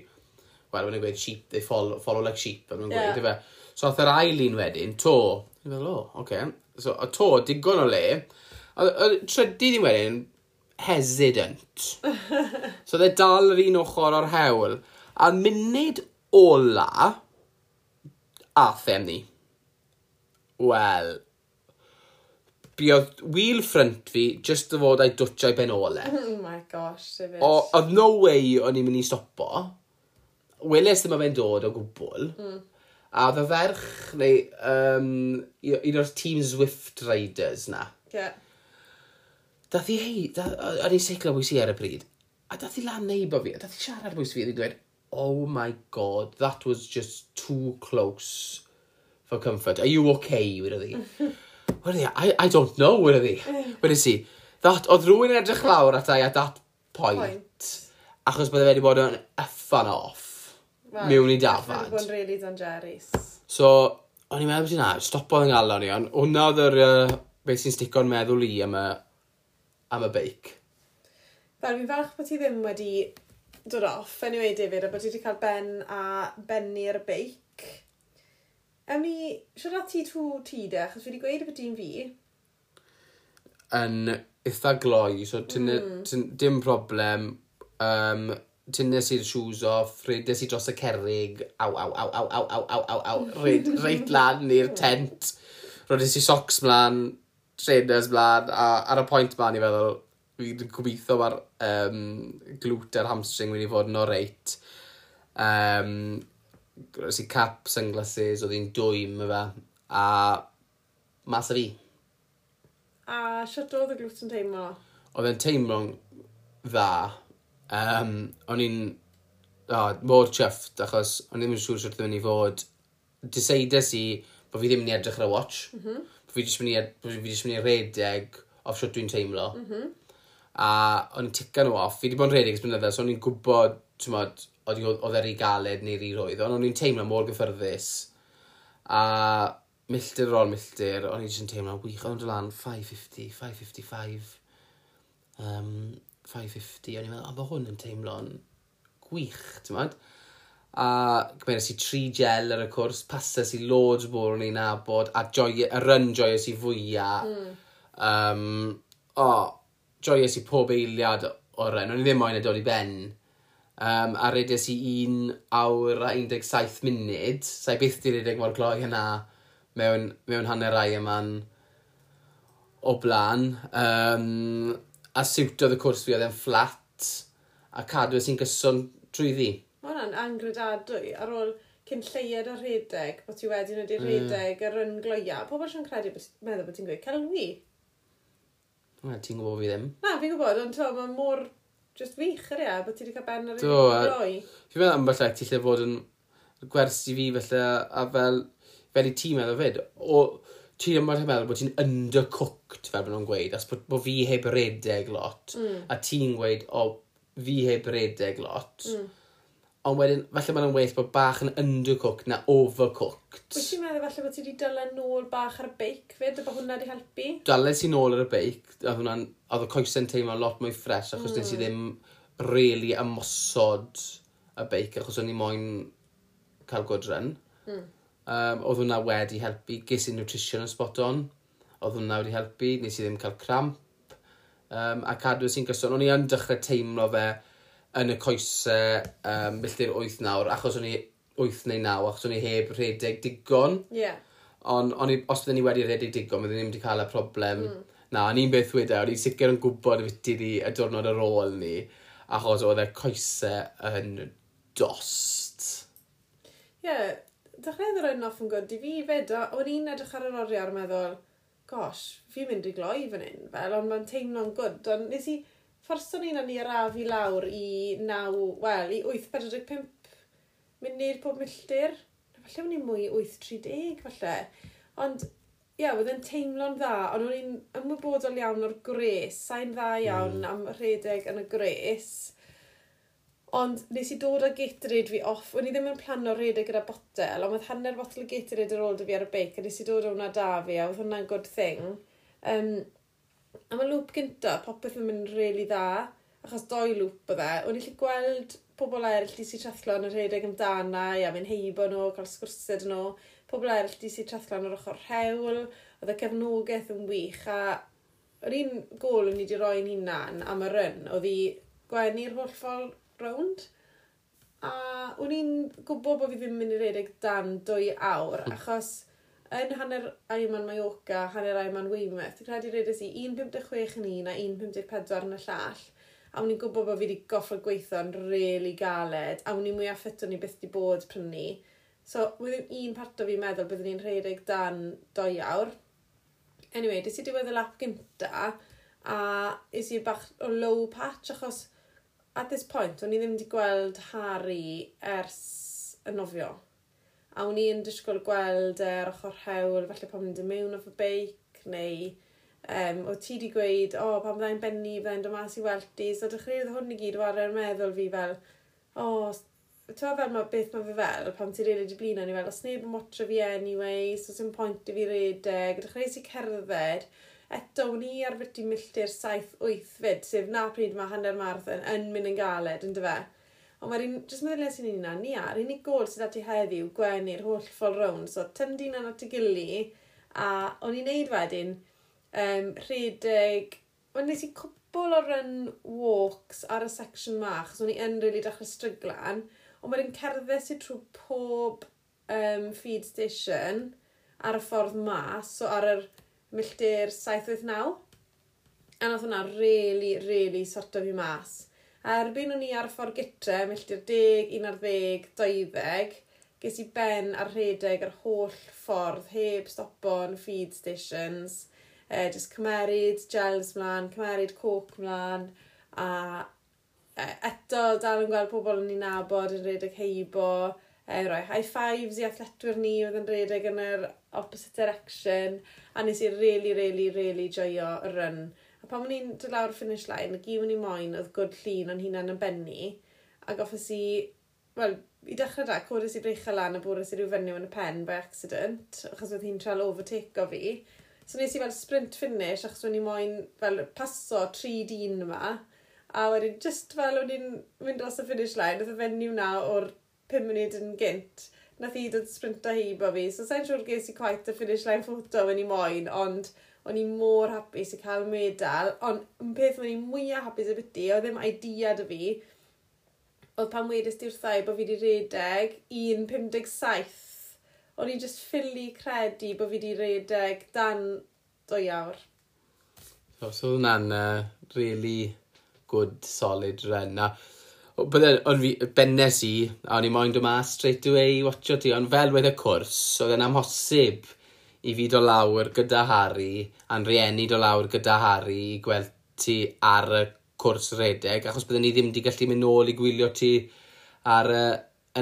Wel, mae'n gweud sheep, they follow, follow like sheep, mae'n yeah. gweud, yeah. So oedd yr ail un wedyn, to. Dwi'n meddwl, o, oce. Okay. So, o to, digon o le. A, Y trydydd un wedyn, hesitant. so dde dal yr un ochr o'r hewl. A munud ola, athem ni. Wel, buodd wheel front fi just o fod a'i dwtio'i ben ole. Oh my gosh, sefyd. Oedd no way o'n i'n mynd i stopo. Weles ddim o fe'n dod o gwbl. Mm. A oedd y ferch, neu um, un o'r Team Zwift Riders na. Ie. Yeah. Dath i hei, o'n i'n seiclo bwys i ar y pryd. A dath i lan neibo fi, a dath i siarad bwys fi, a dweud, oh my god, that was just too close for comfort. Are you okay, wedi ddi? wedi ddi, I, I don't know, wedi ddi. Wedi si, that, oedd rhywun edrych lawr at I at that point, point. achos bydde wedi bod yn effan off mewn i dafad. Mae'n bod really dangerous. So, o'n i'n meddwl bod na, stopodd yng ngalon i, ond hwnna oedd yr, uh, beth sy'n stico'n meddwl i am y, am y beic. Fel, fi'n falch bod ti ddim wedi dod off, anyway, David, a bod ti wedi cael ben a bennu'r beic. Ewn ni, siarad ti tŵ ti de, achos fi wedi gweud bod ti'n fi. Yn eitha gloi, so mm. dim problem. Um, tynnes i'r shoes off, redes i dros y cerrig, aw, aw, aw, aw, aw, aw, aw, aw, aw, red, reit lan i'r tent, rodes i socks mlaen, trainers mlaen, a ar y pwynt ma ni feddwl, fi'n gobeithio mae'r um, glwt a'r hamstring wedi fod yn o reit. Um, roes i cap, sunglasses, oedd hi'n dwym y fe, a mas a fi. A siat oedd y glwt yn teimlo? Oedd e'n teimlo'n dda, Um, o'n i'n oh, mor chyfft, achos o'n i ddim yn siŵr sut ddim yn i fod. Deseidus i bod fi ddim yn i edrych ar y watch. Mm -hmm. Bo fi jyst mynd i, fi jyst mynd i redeg off sut dwi'n teimlo. Mm -hmm. A o'n i'n tica nhw off. Fi wedi bod yn redeg ys blynydda, so o'n i'n gwybod, ti'n modd, oedd e'r ei galed neu'r ei roedd. Ond o'n i'n teimlo mor gyffyrddus. A milltir ar ôl milltir, o'n i'n jyst yn teimlo wych, o'n dod lan 550, 555. Um, 550, o'n i'n meddwl, o, mae hwn yn teimlo'n gwych, ti'n meddwl? A gymeres i tri gel ar y cwrs, pasas i loads o o'n i'n nabod, a joy, y run joyous i fwyaf. Mm. Um, o, joyous i pob eiliad o'r ren, o'n i ddim moyn dod i ben. Um, a redes i 1 awr a 17 munud, sa'i byth di redeg mor gloi hynna mewn, mewn hanner rai yma'n o blaen. Um, a siwtodd y cwrs fi oedd e'n fflat a cadw e sy'n gyson trwy ddi. Mae hwnna'n angredadwy ar ôl cyn lleiad a rhedeg, bod ti wedyn wedi wneud rhedeg mm. ar yn gloia. Pobl sy'n credu bod meddwl bod ti'n gweud cael celwi. Na, ti'n gwybod fi ddim. Na, fi'n gwybod, ond to, mae mor just wych ar e, ia, bod ti wedi cael ben ar un gloi. Fi'n meddwl am falle, ti lle fod yn gwersi fi felly, a fel, fel i ti meddwl fyd. O, ti yma ti'n meddwl bod ti'n undercooked fel bod nhw'n gweud, as bod, bod fi heb redeg lot, mm. a ti'n gweud, o, fi heb redeg lot. Mm. Ond wedyn, falle mae'n well bod bach yn undercooked na overcooked. Wyt ti'n meddwl falle bod ti wedi dylen nôl bach ar y beic fyd, a bod hwnna wedi helpu? Dylen si nôl ar y beic, a hwnna'n, oedd y coesau'n teimlo lot mwy ffres, achos mm. nes i mm. ddim really ymosod y beic, achos o'n i moyn cael gwydryn. Mm um, oedd hwnna wedi helpu. Ges i nutrition yn spot on, oedd hwnna wedi helpu, nes i ddim cael cramp. Um, a cadw sy'n gyson, o'n i yn dechrau teimlo fe yn y coesau um, milltir 8 nawr, achos o'n i 8 neu 9, achos o'n i heb rhedeg digon. Yeah. Ond on os byddwn ni wedi rhedeg digon, byddwn ni wedi cael y problem. Mm. Na, o'n i'n beth wedi, e, o'n i'n sicr yn gwybod y fyti ni y diwrnod ar ôl ni, achos oedd e y coesau yn dost. Ie, yeah, dechreuodd yr oed off yn gwrdd i fi fyd, a o'n i'n edrych ar yr oriau a'r meddwl, gosh, fi'n mynd i gloi fan hyn, fel, ond mae'n teimlo'n gwrdd, ond nes i fforson un o'n i arafu lawr i 9, wel, i 8.45 munud pob milltir, falle o'n i mwy 8.30 falle, ond ie, yeah, oedd yn teimlo'n dda, ond o'n i'n ymwybodol iawn o'r gres, sa'n dda iawn mm. am rhedeg yn y gres. Ond nes i dod â Gatorade fi off, o'n i ddim yn plano rhedeg gyda botel, ond oedd hanner botel o Gatorade ar ôl dy fi ar y beic, a nes i dod o'na da fi, a oedd hwnna'n good thing. Um, a mae lŵp gynta, popeth yn mynd really dda, achos doi lŵp o dde. O'n i i'n gweld pobl eraill di si trathlo yn y rhedeg amdana, a mynd heibo nhw, cael sgwrsed nhw. Pobl eraill di si trathlo yn yr ochr rhewl, oedd y cefnogaeth yn wych, a yr un gol o'n i wedi roi'n hunan am y ryn, oedd i gwenu'r holl ffordd rownd. A o'n i'n gwybod bod fi ddim yn mynd i redeg dan dwy awr, hmm. achos yn hanner Ironman Mallorca, hanner Ironman Weymouth, dwi'n credu redes i 1.56 yn un a 1.54 yn y llall. A o'n i'n gwybod bod fi wedi goffod gweithio'n really galed, a o'n i'n mwy affetwn i byth wedi bod prynu. So, wedi'n un part o fi'n meddwl byddwn i'n rhedeg dan doi awr. Anyway, dis i diwedd y lap gynta, a is i bach o low patch, achos at this point, o'n i ddim wedi gweld Harry ers y nofio. A o'n i'n disgwyl gweld yr er ochr hewl, falle pan mynd i mewn off y beic, neu um, o ti wedi gweud, o, oh, pan byddai'n benni, byddai'n dod mas i welti. So dych chi hwn i gyd o arfer meddwl fi fel, o, oh, ti'n fel ma, beth mae fe fel, pan ti'n rili i blino ni fel, os neb yn watcho fi anyway, so sy'n pwynt i fi redeg, dych chi sy'n cerdded, eto, ni ar fyty milltir 7-8 fyd, sef na pryd mae hanner marathon yn mynd yn galed, yn dyfa. Ond mae'r un, jyst meddwl nes i'n unna, ni ar, unig gol sydd ati heddiw, gwenu'r holl ffol rown, so tyndyn yn at y gili, a o'n i'n neud wedyn, um, rhedeg, ond nes i cwbl o run walks ar y section ma, achos o'n i yn rili really dechrau stryglan, ond wedyn cerdded sydd trwy pob um, feed station ar y ffordd mas, so ar yr milltir 7-9. A nath hwnna really, really sorto fi mas. A erbyn o'n i ar ffordd gytre, milltir 10, 11, 12, ges i ben ar rhedeg yr holl ffordd, heb stopon, feed stations, e, just cymeryd gels mlaen, cymeryd coc mlaen, a e, eto dal yn gweld pobl yn ei nabod yn redeg heibo, e, roi high fives i athletwyr ni oedd yn redeg yn yr opposite direction a nes i really, really, really joio y run. A pan o'n i'n dod lawr finish line, y gym o'n i moyn oedd gwrdd llun o'n hunan yn benni a goffes i, wel, i dechrau da, codes i breicha lan a bwres i ryw fenyw yn y pen by accident, achos oedd hi'n trael overtake o fi. So nes i fel sprint finish, achos o'n i moyn fel paso tri dyn yma, a wedyn just fel o'n i'n mynd dros y finish line, oedd y fenyw na o'r 5 munud yn gynt. Nath i dod sprinta bo fi, so sa'n siŵr ges i quite y finish line photo yn i moyn, ond o'n i mor hapus i cael medal, ond yn peth o'n i mwyaf hapus y byty, oedd ddim idea dy fi, oedd pan wedys di'r thai bod fi wedi redeg 1.57. O'n i just ffili credu bod fi wedi redeg dan 2 awr. So, so hwnna'n uh, really good solid run. A Bydde, ond fi, bennes i, a o'n i moyn dod mas straight away i watcho ti, ond fel wedd y cwrs, oedd e'n amhosib i fi do lawr gyda Harry, a'n rieni do lawr gyda Harry i gweld ti ar y cwrs redeg, achos byddwn ni ddim wedi gallu mynd nôl i gwylio ti ar y,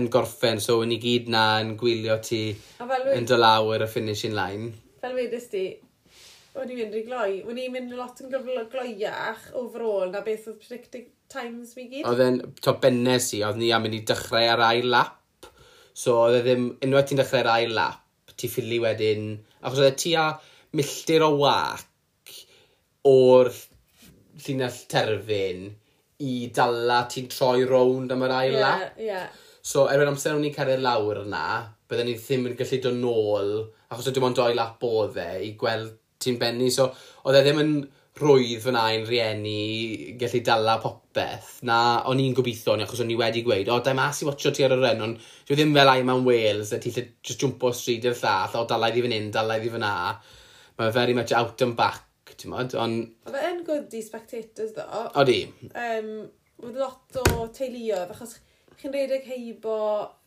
yn gorffen, so yn i gyd na yn gwylio ti yn do lawr y finishing line. Fel wedys ti, o'n i'n mynd i gloi, o'n i'n mynd lot yn gyfloiach overall na beth oedd times mi gyd. Oedd e'n, to bennes i, oedd ni am mynd i dechrau ar ail lap. So oedd e ddim, unwaith ti'n dechrau ar ail lap, ti ffili wedyn, achos oedd e ti a milltir o wac o'r llinell terfyn i dala ti'n troi rownd am yr ail yeah, lap. Yeah. So erbyn amser o'n i'n cyrraedd lawr yna, byddwn ni ddim yn gallu dod nôl, achos oedd dim ond doi lap oedd e, i gweld ti'n benni. So oedd e ddim yn rwydd fyna i'n rieni gallu dala popeth. Na, o'n i'n gobeithio ni, achos o'n i wedi gweud, o, da mas i watcho ti ar y ren, ond dwi ddim fel ai mewn Wales, a ti lle just jumpo stryd i'r llall, o, dala i ddi fan hyn, dala i ddi fan na. Mae very much out and back, ti'n modd, ond... Fe yn good i spectators, ddo. O, di. Um, Mae lot o teuluodd, achos chi'n redeg heibo...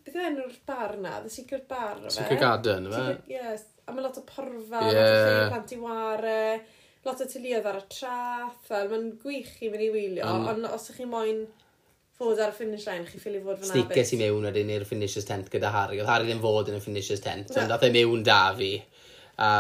Beth yw enw'r bar na? The Secret Bar, o fe? Secret Garden, o fe? Yes. A mae lot o porfa, yeah. lot o lle, plant i ware lot o tylioedd ar y traff, fel mae'n gwych i mynd i wylio, um, ond os ydych chi moyn fod ar y finish line, chi ffili fod fan abys. Sneakers i mewn wedyn i'r finishers tent gyda Harry. Oedd Harry ddim fod yn y finishers tent, ond dath e mewn da fi. A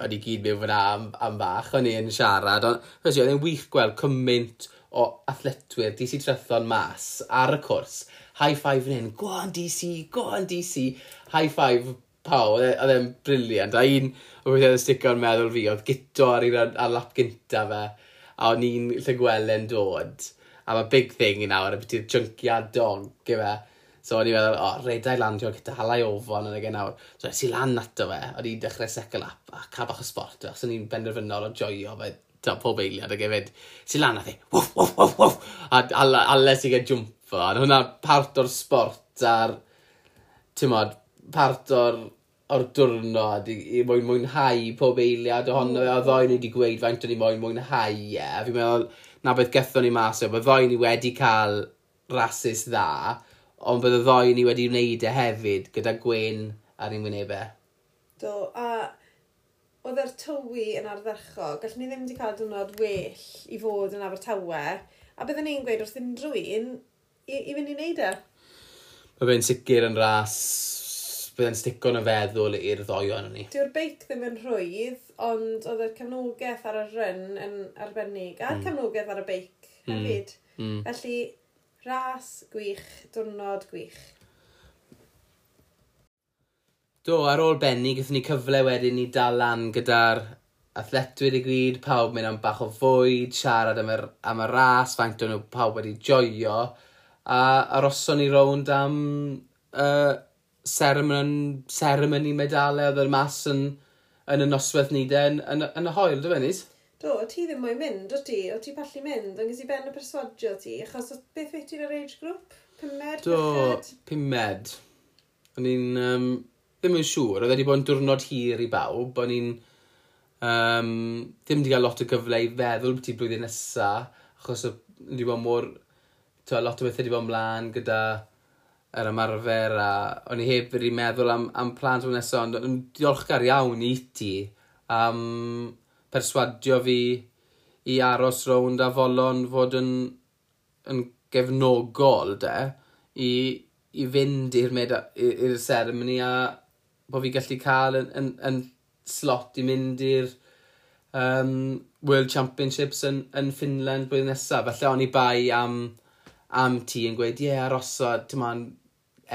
o'n i gyd mewn fyna am, am bach, o'n i'n siarad. Ond, fes i, oedd e'n wych gweld cymaint o athletwyr DC Trethon mas ar y cwrs. High five yn hyn, go on DC, go on DC. High five Pau, e- oedd e'n briliant. A un o beth oedd y sticio'n meddwl fi, oedd gito ar, un, ar lap gynta fe, a o'n i'n llygwelen dod. A mae big thing i nawr, y beth i'r junciad dog i fe. So o'n i'n meddwl, o, oh, redau landio gyda halau ofon yn y gen nawr. So es i lan ato fe, o'n i'n dechrau second lap a ca bach o sport. Os o'n i'n benderfynol o joio fe, ta pob eiliad ac gefyd. Es i lan ato fe, wwf, wwf, wwf, wwf. A ales i gael jwmpo. A hwnna part o'r sport a'r, ti'n modd, part o'r o'r diwrnod i, i mwyn mwynhau pob eiliad ohono fe. O ddoi ni wedi gweud faint o'n i mwyn mwynhau ie. Yeah. Fi'n meddwl, na beth gethon ni mas o, mae ddoi ni wedi cael rasis dda, ond bydd y ddoi ni wedi wneud e hefyd gyda gwen ar ein wynebau. Do, a oedd yr tywi yn ardderchog, gallwn ni ddim wedi cael dynod well i fod yn Abertawe, a byddwn ni'n gweud wrth unrhyw un i, i fynd i wneud e. Mae fe'n sicr yn ras byddai'n stico yn y feddwl i'r ddoion ni. Dyw'r beic ddim yn rhwydd, ond oedd y cefnogaeth ar y ryn yn arbennig, a'r mm. cefnogaeth ar y beic mm. hefyd. Mm. Felly, ras gwych, diwrnod gwych. Do, ar ôl benni, gyda ni cyfle wedyn i dal lan gyda'r athletwyr i gyd, pawb mynd am bach o fwyd, siarad am y, am y ras, faint o'n nhw pawb wedi joio, a aroson ni rownd am uh, seremon, seremoni medalau oedd yr mas yn, yn y noswaith niden, yn, yn y hoel, dwi'n e, meddwl? Do, o ti ddim mwy mynd, o ti, o ti pallu mynd, ond gysi ben y perswadio ti, achos o beth fe ti'n yr age group? Pumed? Do, bechad? pumed. O'n i'n, um, ddim yn siŵr, oedd wedi bod yn diwrnod hir i bawb, o'n i'n, um, ddim wedi cael lot o gyfle i feddwl beth i blwyddyn nesa, achos o, wedi bod mor, to, lot o bethau wedi bod ymlaen gyda yr ymarfer a o'n i heb wedi meddwl am, am plant o'n nesaf ond yn diolchgar iawn i ti am perswadio fi i aros rownd a folon fod yn, yn gefnogol de i, i fynd i'r seremoni a bod fi gallu cael yn, yn, yn slot i mynd i'r um, World Championships yn, yn Finland blwyddyn nesaf. Felly o'n i bai am, am ti yn gweud, ie, yeah, arosod, ti'n ma'n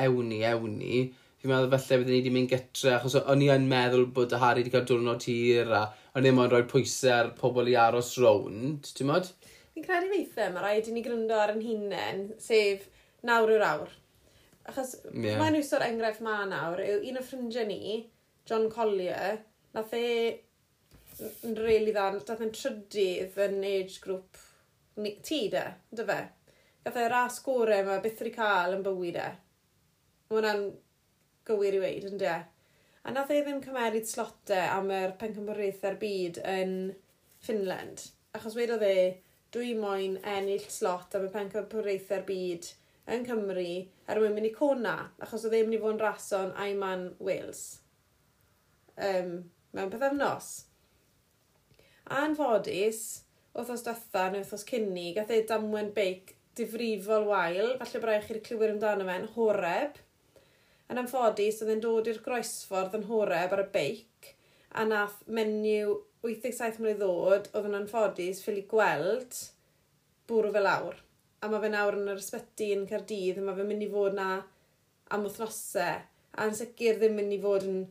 ewni, ewni, fi'n meddwl falle byddwn ni wedi mynd gytre, achos o'n i yn meddwl bod y Harry wedi cael diwrnod tir, a o'n i'n rhoi pwysau ar pobl i aros rownd, ti'n modd? Fi'n credu feithau, mae rhaid i ni gryndo ar yn hunain, sef nawr yw'r awr. Achos yeah. mae'n wsos o'r enghraifft ma nawr, yw un o ffrindiau ni, John Collier, nath e yn really dda, dath e'n trydydd yn age group ti de, dy fe. Gath e ras gorau mae byth wedi cael yn bywyd e. Mae hwnna'n gywir i weid, ynddo? A nath e ddim cymeryd slotau am yr pencymwraethau'r byd yn Finland. Achos wedodd e, dwi moyn ennill slot am y pencymwraethau'r byd yn Cymru er mwyn mynd i Cona, achos oedd e mynd i fod yn rason Aiman Wales. Um, mewn pethefnos. A'n fodus, wrthos dytha neu wrthos cynni, gath e damwen beic difrifol wael, falle brau chi'r clywir amdano fe'n horeb, Yn amffodus, oedd e'n dod i'r groesffordd yn horeb ar y beic, a nath menyw 87 mlynedd ddod, oedd yn anffodus ffili gweld bwrw fel awr. A mae fe nawr yn yr ysbyty yn Cardydd, a mae fe'n mynd i fod na am wythnosau, a yn sicr ddim mynd i fod yn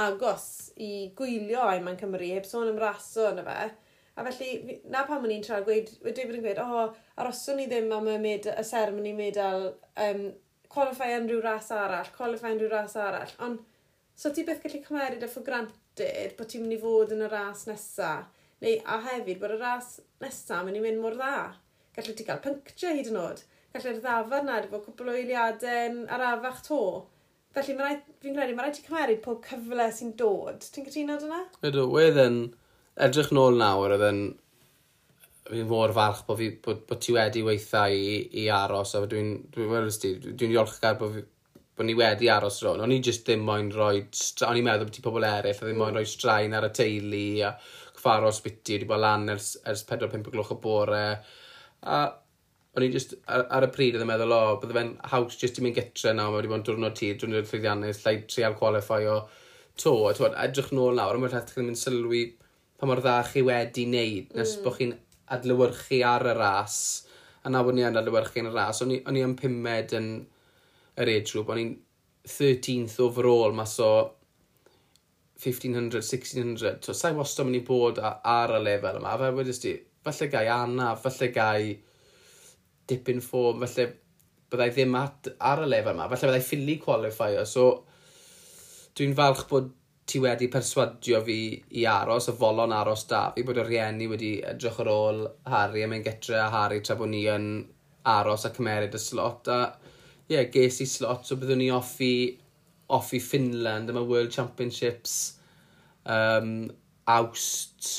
agos i gwylio ai mae'n Cymru, heb sôn am raso yna fe. A felly, na pam o'n i'n trafod, gweud, wedi bod yn gweud, o, oh, aroswn ni ddim am y, med, y sermon i medal um, qualify yn rhyw ras arall, qualify yn rhyw ras arall, ond so ti beth gallu cymeryd y for granted bod ti'n mynd i fod yn y ras nesa, neu a hefyd bod y ras nesa mynd i mynd mor dda. Gallu ti gael pynctio hyd yn oed, gallu'r ddafod na wedi bod cwbl o eiliadau arafach to. Felly fi'n credu, mae rhaid ti cymeryd pob cyfle sy'n dod. Ti'n cytuno dyna? Ydw, wedd yn edrych nôl nawr, oedd yn fi'n mor falch bod, fi, bod, bod ti wedi weithio i, i aros, a dwi'n dwi, dwi, dwi, dwi diolchgar bod, fi, bod ni wedi aros rôl. O'n i jyst ddim moyn rhoi, o'n i'n meddwl bod ti pobl eraill, a ddim moyn rhoi straen ar y teulu, a cyffaros sbiti, wedi bod lan ers, ers 4-5 o gloch o bore. A o'n i jyst ar, ar, y pryd oedd yn meddwl, o, bydde fe'n haws jyst i mynd gytre nawr, mae wedi bod yn diwrnod tir, diwrnod llwyddiannus, llai trial qualify o to, a edrych nôl nawr, a mae'n rhaid chi'n mynd sylwi pa mor dda chi wedi wneud, nes mm. bod chi'n adlywyrchu ar y ras, a na bod ni yn adlywyrchu yn y ras, o'n i yn pumed yn yr age group, o'n i'n 13th overall, mas o 1500, 1600, so sa'i wastad mynd i bod ar y lefel yma, fe wedi sti, falle gai anaf, falle gai dipyn ffôn, falle byddai ddim at, ar y lefel yma, falle byddai ffili qualifier, so dwi'n falch bod ti wedi perswadio fi i aros, y folon aros da fi, bod y rhieni wedi edrych ar ôl Harry a mae'n getre a Harry tra bod ni yn aros a cymeryd y slot. A ie, yeah, ges i slot, so byddwn ni offi, offi Finland yma World Championships um, awst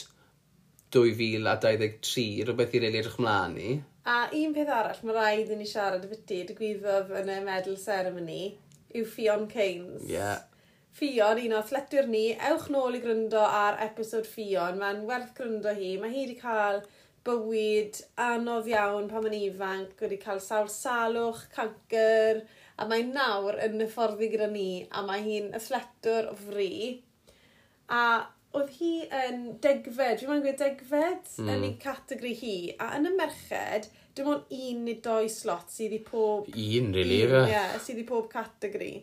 2023, rhywbeth i rili edrych mlaen i. A un peth arall, mae rhaid i ni siarad y byti, digwyddodd yn y medal ceremony, yw Fion Keynes. Ie. Yeah Fion, un o sletwyr ni, ewch nôl i gryndo ar episod Fion. Mae'n werth gryndo hi. Mae hi wedi cael bywyd anodd iawn pan mae'n ifanc, wedi cael sawl salwch, cancer, a mae nawr yn hyfforddi gyda ni, a mae hi'n athletwr o fri. A oedd hi yn degfed, dwi'n meddwl gweud degfed mm. yn hmm. ei categori hi, a yn y merched, dim ond un neu doi slot sydd i pob... Un, really, Ie, yeah, sydd i pob categori.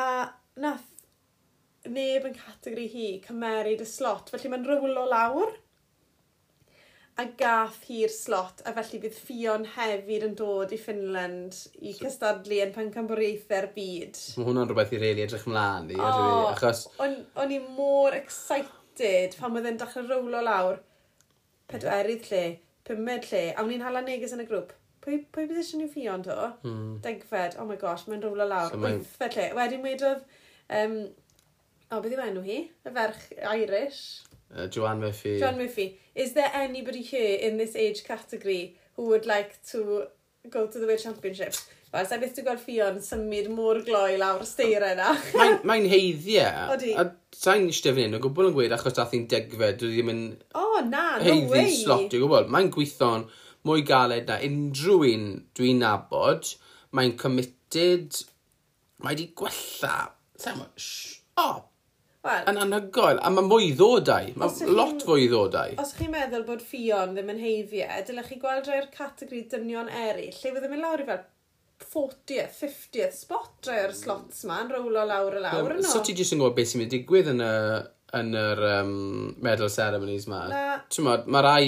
A nath neb yn categori hi cymeryd y slot, felly mae'n rywlo lawr. A gath hi'r slot, a felly bydd Fion hefyd yn dod i Finland i so, cystadlu yn pencampwriaethau'r byd. Mae hwnna'n rhywbeth i reili edrych ymlaen i, oh, achos... O'n i mor excited pan oedd e'n dechrau rowlo lawr. Pedwerydd lle, pumed lle, a wna'n hala neges yn y grŵp pwy, pwy bydd eisiau ni ffion to? Hmm. Degfed, oh my gosh, mae'n rwla lawr. So Wythfed lle. Wedyn wedodd Um, o, beth yw enw hi? Y ferch Irish. Uh, Joanne Murphy. Joanne Murphy. Is there anybody here in this age category who would like to go to the World Championships? Wel, sa beth ti'n gweld ffion symud môr gloi lawr steir yna. Mae'n mae heiddiau. E. Odi. A sa'n eisiau fan hyn, o gwbl yn gweud achos dath i'n degfed, dwi ddim yn... O, oh, na, no way. Heiddi slot, dwi'n gwbl. Mae'n gweithio'n mwy galed na unrhyw un dwi'n nabod. Mae'n committed. Mae wedi gwella Sandwich shop. Wel, Yn anhygoel, a mae mwy ddodau. Os Mae ydych lot chi'n- fwy ddodau. os chi'n meddwl bod ffion ddim yn heifiau, dylech chi gweld rhai'r categori dynion eraill, lle fydd yn mynd lawr i fel 40th, 50th spot rhai'r slots ma, yn rowlo lawr a lawr yn So ti jyst yn gwybod beth sy'n mynd i digwydd yn y yn yr um, medal ceremonies ma. Na. Ti'n modd, mae rai...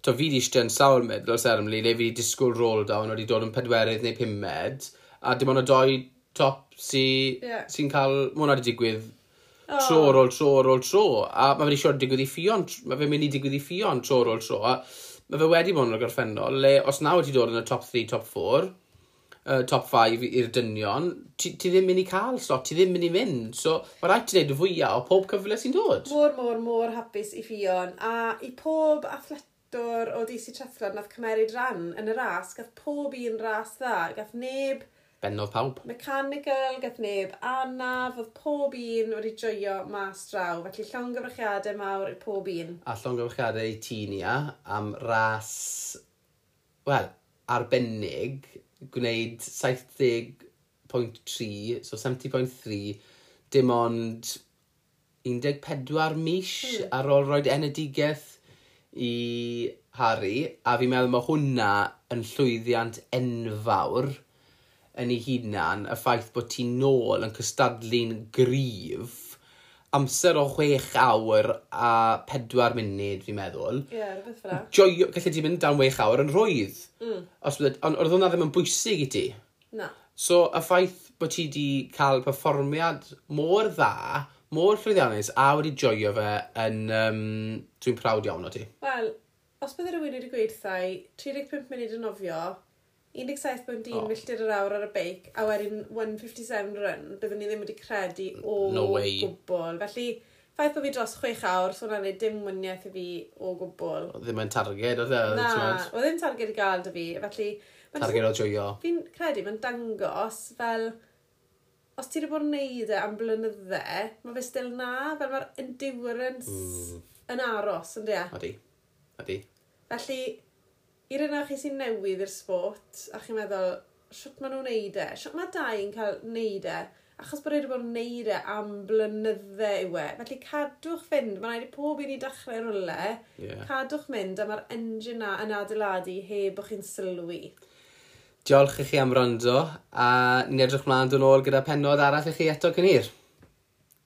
To fi di eisiau yn sawl medal ceremony le fi di disgwyl roll down wedi dod yn pedwerydd neu pumed a dim ond y doi top sy'n yeah. sy cael, mae hwnna wedi digwydd oh. tro ar ôl tro ar ôl tro, a mae fe wedi siarad digwydd i ffion, mae fe mynd i digwydd i ffion tro ar ôl tro, a mae fe wedi bod yn y gorffennol, le os na wedi dod yn y top 3, top 4, uh, top 5 i'r dynion, ti, ti ddim mynd i cael slot, ti ddim mynd i fynd. So, mae rhaid ti wneud y fwyaf o pob cyfle sy'n dod. Mor, mor, mor hapus i ffion. A i pob athletwr o DC Trethlon nath cymeryd ran yn y ras, gath pob un ras dda, gath neb bennodd pawb. Mechanical, gath neb anaf, oedd pob un wedi joio mas draw. Felly llongyfrchiadau mawr i pob un. A llongyfrchiadau i Tinia am ras, wel, arbennig, gwneud 70.3, so 70.3, dim ond 14 mis hmm. ar ôl roed enedigeth i Harry, a fi'n meddwl mae hwnna yn llwyddiant enfawr yn ei hunan, y ffaith bod ti'n nôl yn cystadlu'n gryf, amser o chwech awr a pedwar munud, fi'n meddwl. Ie, yeah, rhywbeth fel Joio, gallu ti mynd dan wech awr yn rwydd. Mm. Os bydd, ond oedd hwnna ddim yn bwysig i ti. Na. So, y ffaith bod ti wedi cael perfformiad mor dda, mor ffriddiannus, a wedi joio fe yn... Um, Dwi'n prawd iawn o ti. Wel, os bydde rhywun wedi gweud thai, 35 munud yn nofio, 17 pwynt oh. milltir yr awr ar y beic, a wedyn 157 run, byddwn ni ddim wedi credu o no way. gwbl. Felly, ffaith bod fi dros 6 awr, so na'n dim wyniaeth i fi o gwbl. O ddim yn targed, oedd e? Na, o ddim targed i gael dy fi, felly... Targed o joio. Fi'n credu, mae'n dangos fel... Os ti wedi bod yn neud e am blynydde, mae fe still na, fel mae'r endurance mm. yn aros, ynddi e? Odi, odi. Felly, i'r yna chi sy'n newydd i'r sport, a chi'n meddwl, siwt maen nhw'n neud e, siwt mae dau yn cael neud e, achos bod wedi bod yn neud e am blynydde yw e. Felly cadwch fynd, mae'n rhaid i pob un i dechrau rwle, yeah. cadwch mynd a mae'r engine na yn adeiladu heb o'ch chi'n sylwi. Diolch i chi am rando, a ni'n edrych mlaen dyn ôl gyda penod arall i chi eto cynir.